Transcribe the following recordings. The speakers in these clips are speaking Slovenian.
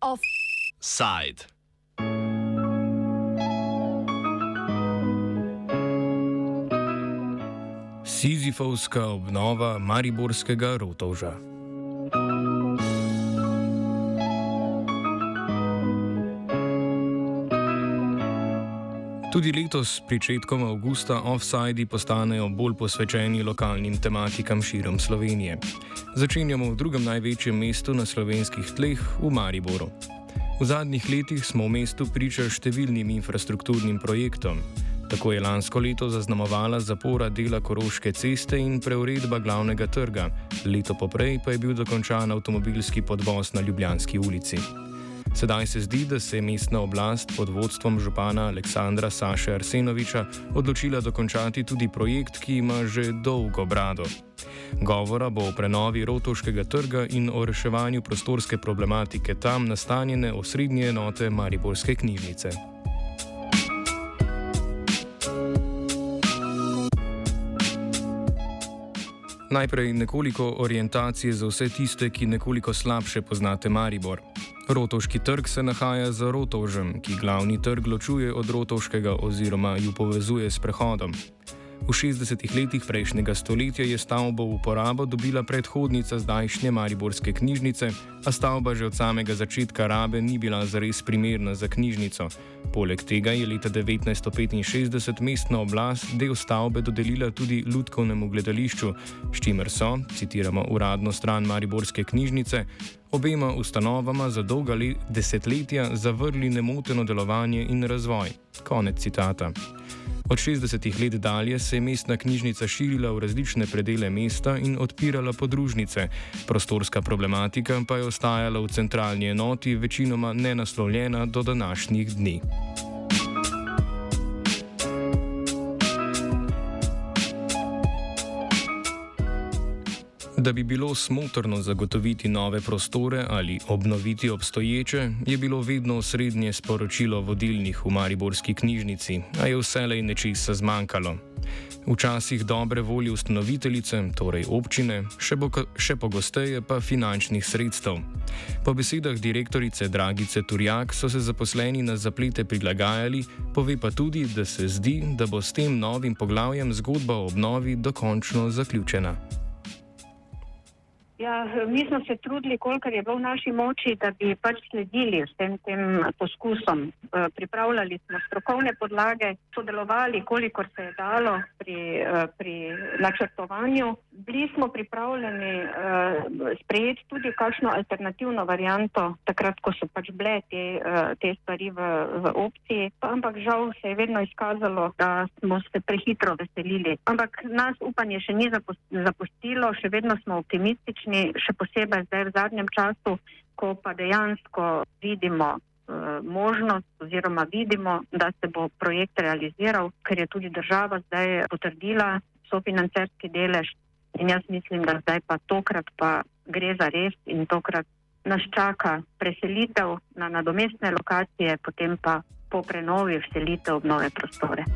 Offside. Sizifovska obnova Mariborskega rotovža. Tudi letos, pričetkom avgusta, offsajdi postanejo bolj posvečeni lokalnim tematikam širom Slovenije. Začenjamo v drugem največjem mestu na slovenskih tleh, v Mariboru. V zadnjih letih smo v mestu priča številnim infrastrukturnim projektom. Tako je lansko leto zaznamovala zapora dela Koroške ceste in preuredba glavnega trga, leto poprej pa je bil dokončan avtomobilski podvoz na Ljubljanski ulici. Sedaj se zdi, da se je mestna oblast pod vodstvom župana Aleksandra Saša Arsenoviča odločila dokončati tudi projekt, ki ima že dolgo brado. Govora bo o prenovi Rotoškega trga in o reševanju prostorske problematike tam nastanjene osrednje enote Mariborske knjižnice. Najprej nekoliko orientacije za vse tiste, ki nekoliko slabše poznate Maribor. Rotovški trg se nahaja za Rotovžem, ki glavni trg ločuje od Rotovškega oziroma ju povezuje s prehodom. V 60-ih letih prejšnjega stoletja je stavbo v uporabo dobila predhodnica zdajšnje Mariborske knjižnice, a stavba že od samega začetka rabe ni bila zares primerna za knjižnico. Poleg tega je leta 1965 mestna oblast del stavbe dodelila tudi Ludkovnemu gledališču, s čimer so, citiramo uradno stran Mariborske knjižnice, obema ustanovama za dolga desetletja zavrli nemoteno delovanje in razvoj. Konec citata. Od 60-ih let dalje se je mestna knjižnica širila v različne predele mesta in odpirala podružnice, prostorska problematika pa je ostajala v centralni enoti, večinoma nenaslovljena do današnjih dni. Da bi bilo smotrno zagotoviti nove prostore ali obnoviti obstoječe, je bilo vedno srednje sporočilo vodilnih v Mariborski knjižnici, a je vselej nečesa zmanjkalo. Včasih dobre volje ustanoviteljice, torej občine, še, bo, še pogosteje pa finančnih sredstev. Po besedah direktorice Dragice Turjak so se zaposleni na zaplete prilagajali, pove pa tudi, da se zdi, da bo s tem novim poglavjem zgodba o obnovi dokončno zaključena. Ja, mi smo se trudili, kolikor je bilo v naši moči, da bi pač sledili vsem tem poskusom. Eh, pripravljali smo strokovne podlage, sodelovali, kolikor se je dalo pri, eh, pri načrtovanju. Bili smo pripravljeni eh, sprejeti tudi kakšno alternativno varianto, takrat, ko so pač bile te, te stvari v, v opciji. Ampak žal se je vedno izkazalo, da smo se prehitro veselili. Ampak nas upanje še ni zapustilo, še vedno smo optimistični uspešni, še posebej zdaj v zadnjem času, ko pa dejansko vidimo uh, možnost oziroma vidimo, da se bo projekt realiziral, ker je tudi država zdaj potrdila sofinancerski delež in jaz mislim, da zdaj pa tokrat pa gre za res in tokrat nas čaka preselitev na nadomestne lokacije, potem pa po prenovi vselitev v nove prostore.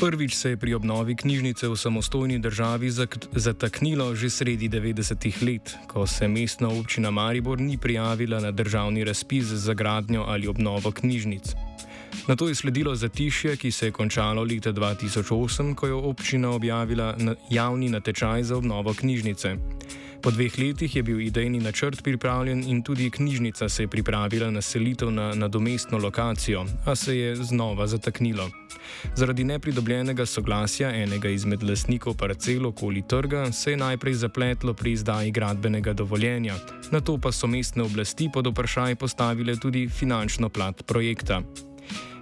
Prvič se je pri obnovi knjižnice v samostojni državi zataknilo že sredi 90-ih let, ko se mestna občina Maribor ni prijavila na državni razpis za gradnjo ali obnovo knjižnic. Na to je sledilo zatišje, ki se je končalo leta 2008, ko je občina objavila javni natečaj za obnovo knjižnice. Po dveh letih je bil idejni načrt pripravljen in tudi knjižnica se je pripravila na selitev na nadomestno lokacijo, a se je znova zataknilo. Zaradi nepridobljenega soglasja enega izmed lasnikov parcel okoli trga se je najprej zapletlo pri izdaji gradbenega dovoljenja, na to pa so mestne oblasti pod vprašaj postavile tudi finančno plat projekta.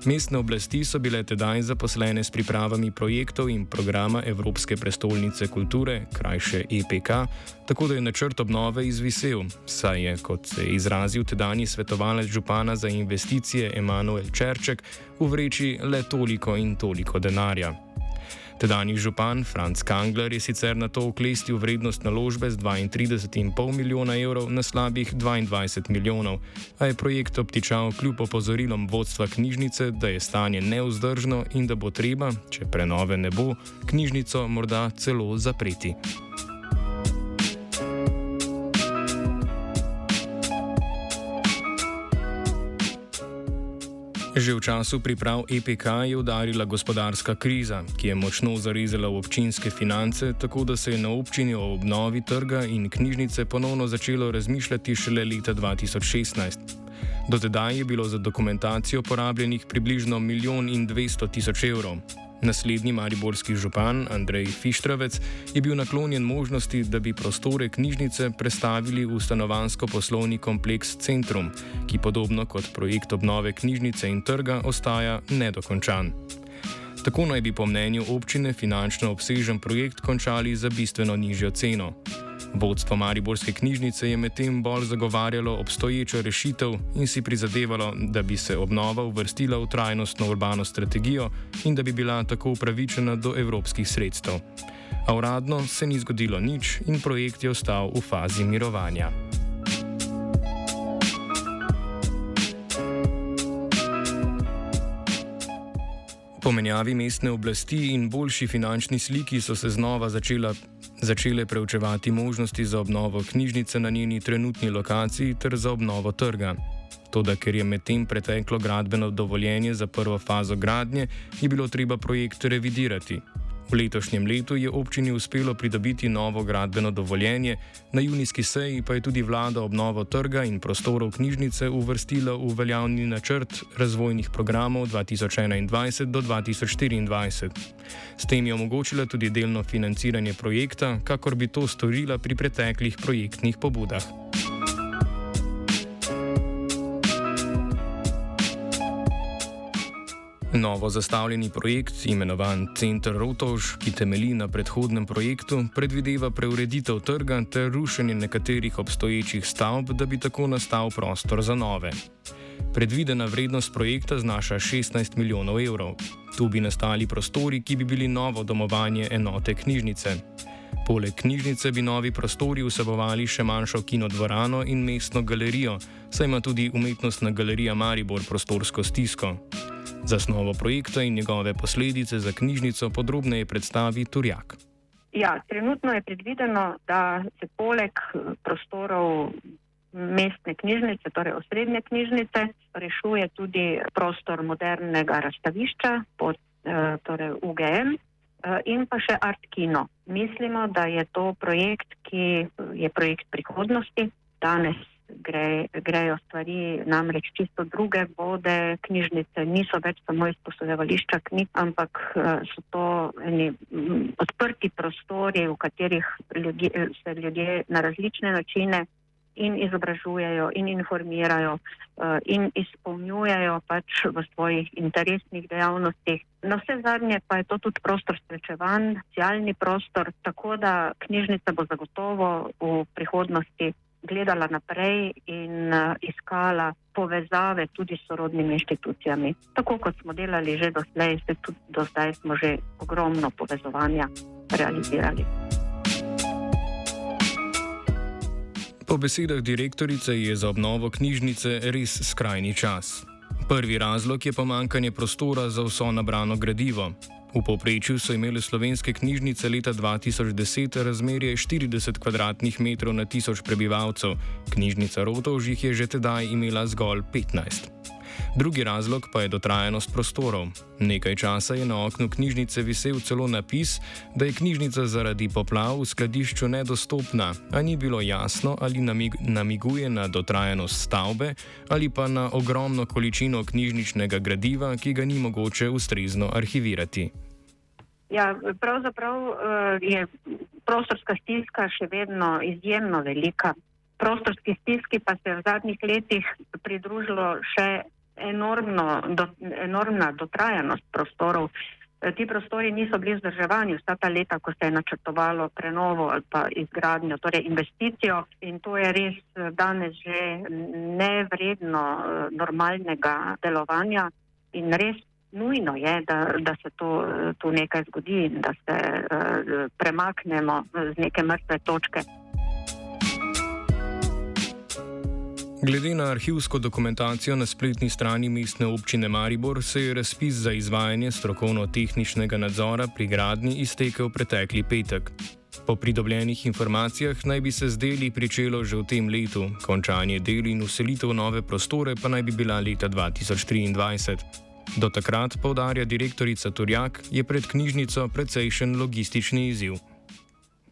Mestne oblasti so bile tedaj zaposlene s pripravami projektov in programa Evropske prestolnice kulture, krajše EPK, tako da je načrt obnove izvisel, saj je, kot se je izrazil tedajni svetovalec župana za investicije Emanuel Čerček, v vreči le toliko in toliko denarja. Tedajni župan Franz Kangler je sicer na to oklestil vrednost naložbe z 32,5 milijona evrov na slabih 22 milijonov, a je projekt obtičal kljub opozorilom vodstva knjižnice, da je stanje neuzdržno in da bo treba, če prenove ne bo, knjižnico morda celo zapreti. Že v času priprav EPK je udarila gospodarska kriza, ki je močno zarezala v občinske finance, tako da se je na občini o obnovi trga in knjižnice ponovno začelo razmišljati šele leta 2016. Do tedaj je bilo za dokumentacijo porabljenih približno milijon in dvesto tisoč evrov. Naslednji mariborski župan Andrej Fištravec je bil naklonjen možnosti, da bi prostore knjižnice prestavili v stanovansko-poslovni kompleks Centrum, ki podobno kot projekt obnove knjižnice in trga ostaja nedokončan. Tako naj bi po mnenju občine finančno obsežen projekt končali za bistveno nižjo ceno. Vodstvo Mariborske knjižnice je medtem bolj zagovarjalo obstoječo rešitev in si prizadevalo, da bi se obnova uvrstila v trajnostno urbano strategijo in da bi bila tako upravičena do evropskih sredstev. A uradno se ni zgodilo nič in projekt je ostal v fazi mirovanja. Po menjavi mestne oblasti in boljši finančni sliki so se znova začela začele preučevati možnosti za obnovo knjižnice na njeni trenutni lokaciji ter za obnovo trga. Toda, ker je medtem preteklo gradbeno dovoljenje za prvo fazo gradnje, je bilo treba projekt revidirati. V letošnjem letu je občini uspelo pridobiti novo gradbeno dovoljenje, na junijski seji pa je tudi vlada obnovo trga in prostorov knjižnice uvrstila v veljavni načrt razvojnih programov 2021 do 2024. S tem je omogočila tudi delno financiranje projekta, kakor bi to storila pri preteklih projektnih pobudah. Novo zastavljeni projekt, imenovan Center Rotož, ki temelji na predhodnem projektu, predvideva preureditev trga ter rušenje nekaterih obstoječih stavb, da bi tako nastal prostor za nove. Predvidena vrednost projekta znaša 16 milijonov evrov. Tu bi nastali prostori, ki bi bili novo domovanje enote knjižnice. Poleg knjižnice bi novi prostori vsebovali še manjšo kinodvorano in mestno galerijo, saj ima tudi umetnostna galerija Maribor prostorsko stisko. Zasnovo projekta in njegove posledice za knjižnico podrobneje predstavi Turjak. Ja, trenutno je predvideno, da se poleg eh, prostorov mestne knjižnice, torej osrednje knjižnice, rešuje tudi prostor modernega razstavišča pod eh, torej UGM eh, in pa še Art Kino. Mislimo, da je to projekt, ki je projekt prihodnosti. Danes gre, grejo stvari namreč čisto druge vode, knjižnice niso več samo izposodevališča knjig, ampak eh, so to eni odprti prostori, v katerih ljudje, se ljudje na različne načine in izobražujejo in informirajo uh, in izpolnjujejo pač v svojih interesnih dejavnostih. Na vse zadnje pa je to tudi prostor srečevanj, socialni prostor, tako da knjižnica bo zagotovo v prihodnosti gledala naprej in uh, iskala povezave tudi s sorodnimi inštitucijami. Tako kot smo delali že doslej, se tudi do zdaj smo že ogromno povezovanja realizirali. Po besedah direktorice je za obnovo knjižnice res skrajni čas. Prvi razlog je pomankanje prostora za vso nabrano gradivo. V povprečju so imele slovenske knjižnice leta 2010 razmerje 40 km2 na tisoč prebivalcev, knjižnica Rotovž jih je že tedaj imela zgolj 15. Drugi razlog pa je dotrajanost prostorov. Nekaj časa je na oknu knjižnice visel celo napis, da je knjižnica zaradi poplav v skladišču nedostopna, a ni bilo jasno, ali namig namiguje na dotrajanost stavbe ali pa na ogromno količino knjižničnega gradiva, ki ga ni mogoče ustrezno arhivirati. Ja, pravzaprav uh, je prostorska stiska še vedno izjemno velika. Prostorski stiski pa se je v zadnjih letih pridružilo še enormno, do, enormna dotrajanost prostorov. E, ti prostori niso bili vzdrževani vsa ta leta, ko se je načrtovalo prenovo ali pa izgradnjo, torej investicijo in to je res e, danes že nevredno normalnega delovanja in res nujno je, da, da se to, to nekaj zgodi in da se uh, premaknemo z neke mrtve točke. Glede na arhivsko dokumentacijo na spletni strani mestne občine Maribor se je razpis za izvajanje strokovno-tehničnega nadzora pri gradni iztekel pretekli petek. Po pridobljenih informacijah naj bi se z deli pričelo že v tem letu, končanje del in uselitev nove prostore pa naj bi bila leta 2023. Do takrat, povdarja direktorica Turjak, je pred knjižnico precejšen logistični izziv.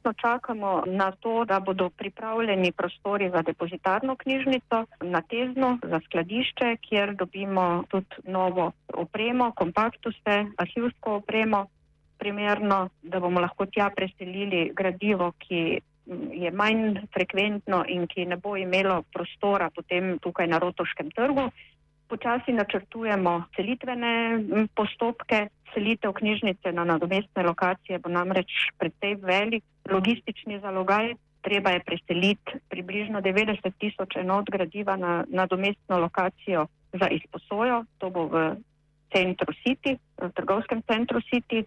Čakamo na to, da bodo pripravljeni prostori za depozitarno knjižnico, na tezno, za skladišče, kjer dobimo tudi novo opremo, kompaktuse, arhivsko opremo, primerno, da bomo lahko tja preselili gradivo, ki je manj frekventno in ki ne bo imelo prostora potem tukaj na Rotoškem trgu. Počasi načrtujemo selitvene postopke. Selitev knjižnice na nadomestne lokacije bo namreč predvsej velik logistični zalogaj. Treba je preseliti približno 90 tisoč enot gradiva na nadomestno lokacijo za izposojo. To bo v centru City, v trgovskem centru City,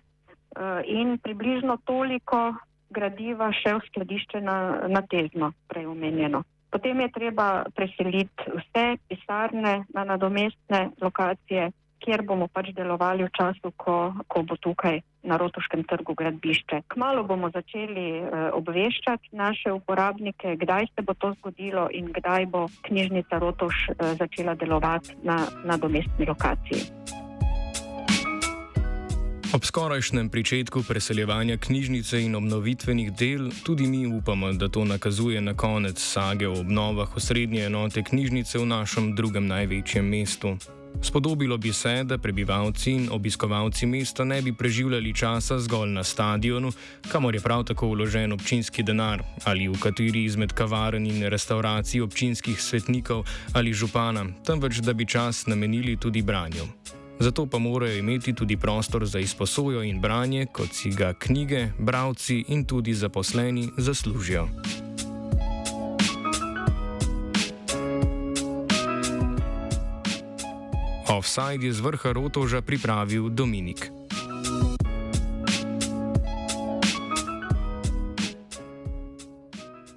Eh, in približno toliko gradiva še v skladišče na, na tezno, prej omenjeno. Potem je treba preseliti vse pisarne na nadomestne lokacije, kjer bomo pač delovali v času, ko, ko bo tukaj na Rotoškem trgu gradbišče. Kmalo bomo začeli uh, obveščati naše uporabnike, kdaj se bo to zgodilo in kdaj bo knjižnica Rotoš uh, začela delovati na nadomestni lokaciji. Ob skorajšnjem pričetku preseljevanja knjižnice in obnovitvenih del tudi mi upamo, da to nakazuje na konec sage o obnovah osrednje enote knjižnice v našem drugem največjem mestu. Spodobilo bi se, da prebivalci in obiskovalci mesta ne bi preživljali časa zgolj na stadionu, kamor je prav tako vložen občinski denar, ali v kateri izmed kavaren in restauracij občinskih svetnikov ali župana, temveč da bi čas namenili tudi branju. Zato pa morajo imeti tudi prostor za izposojo in branje, kot si ga knjige, bravci in tudi zaposleni zaslužijo. Offside je z vrha Rotoža pripravil Dominik.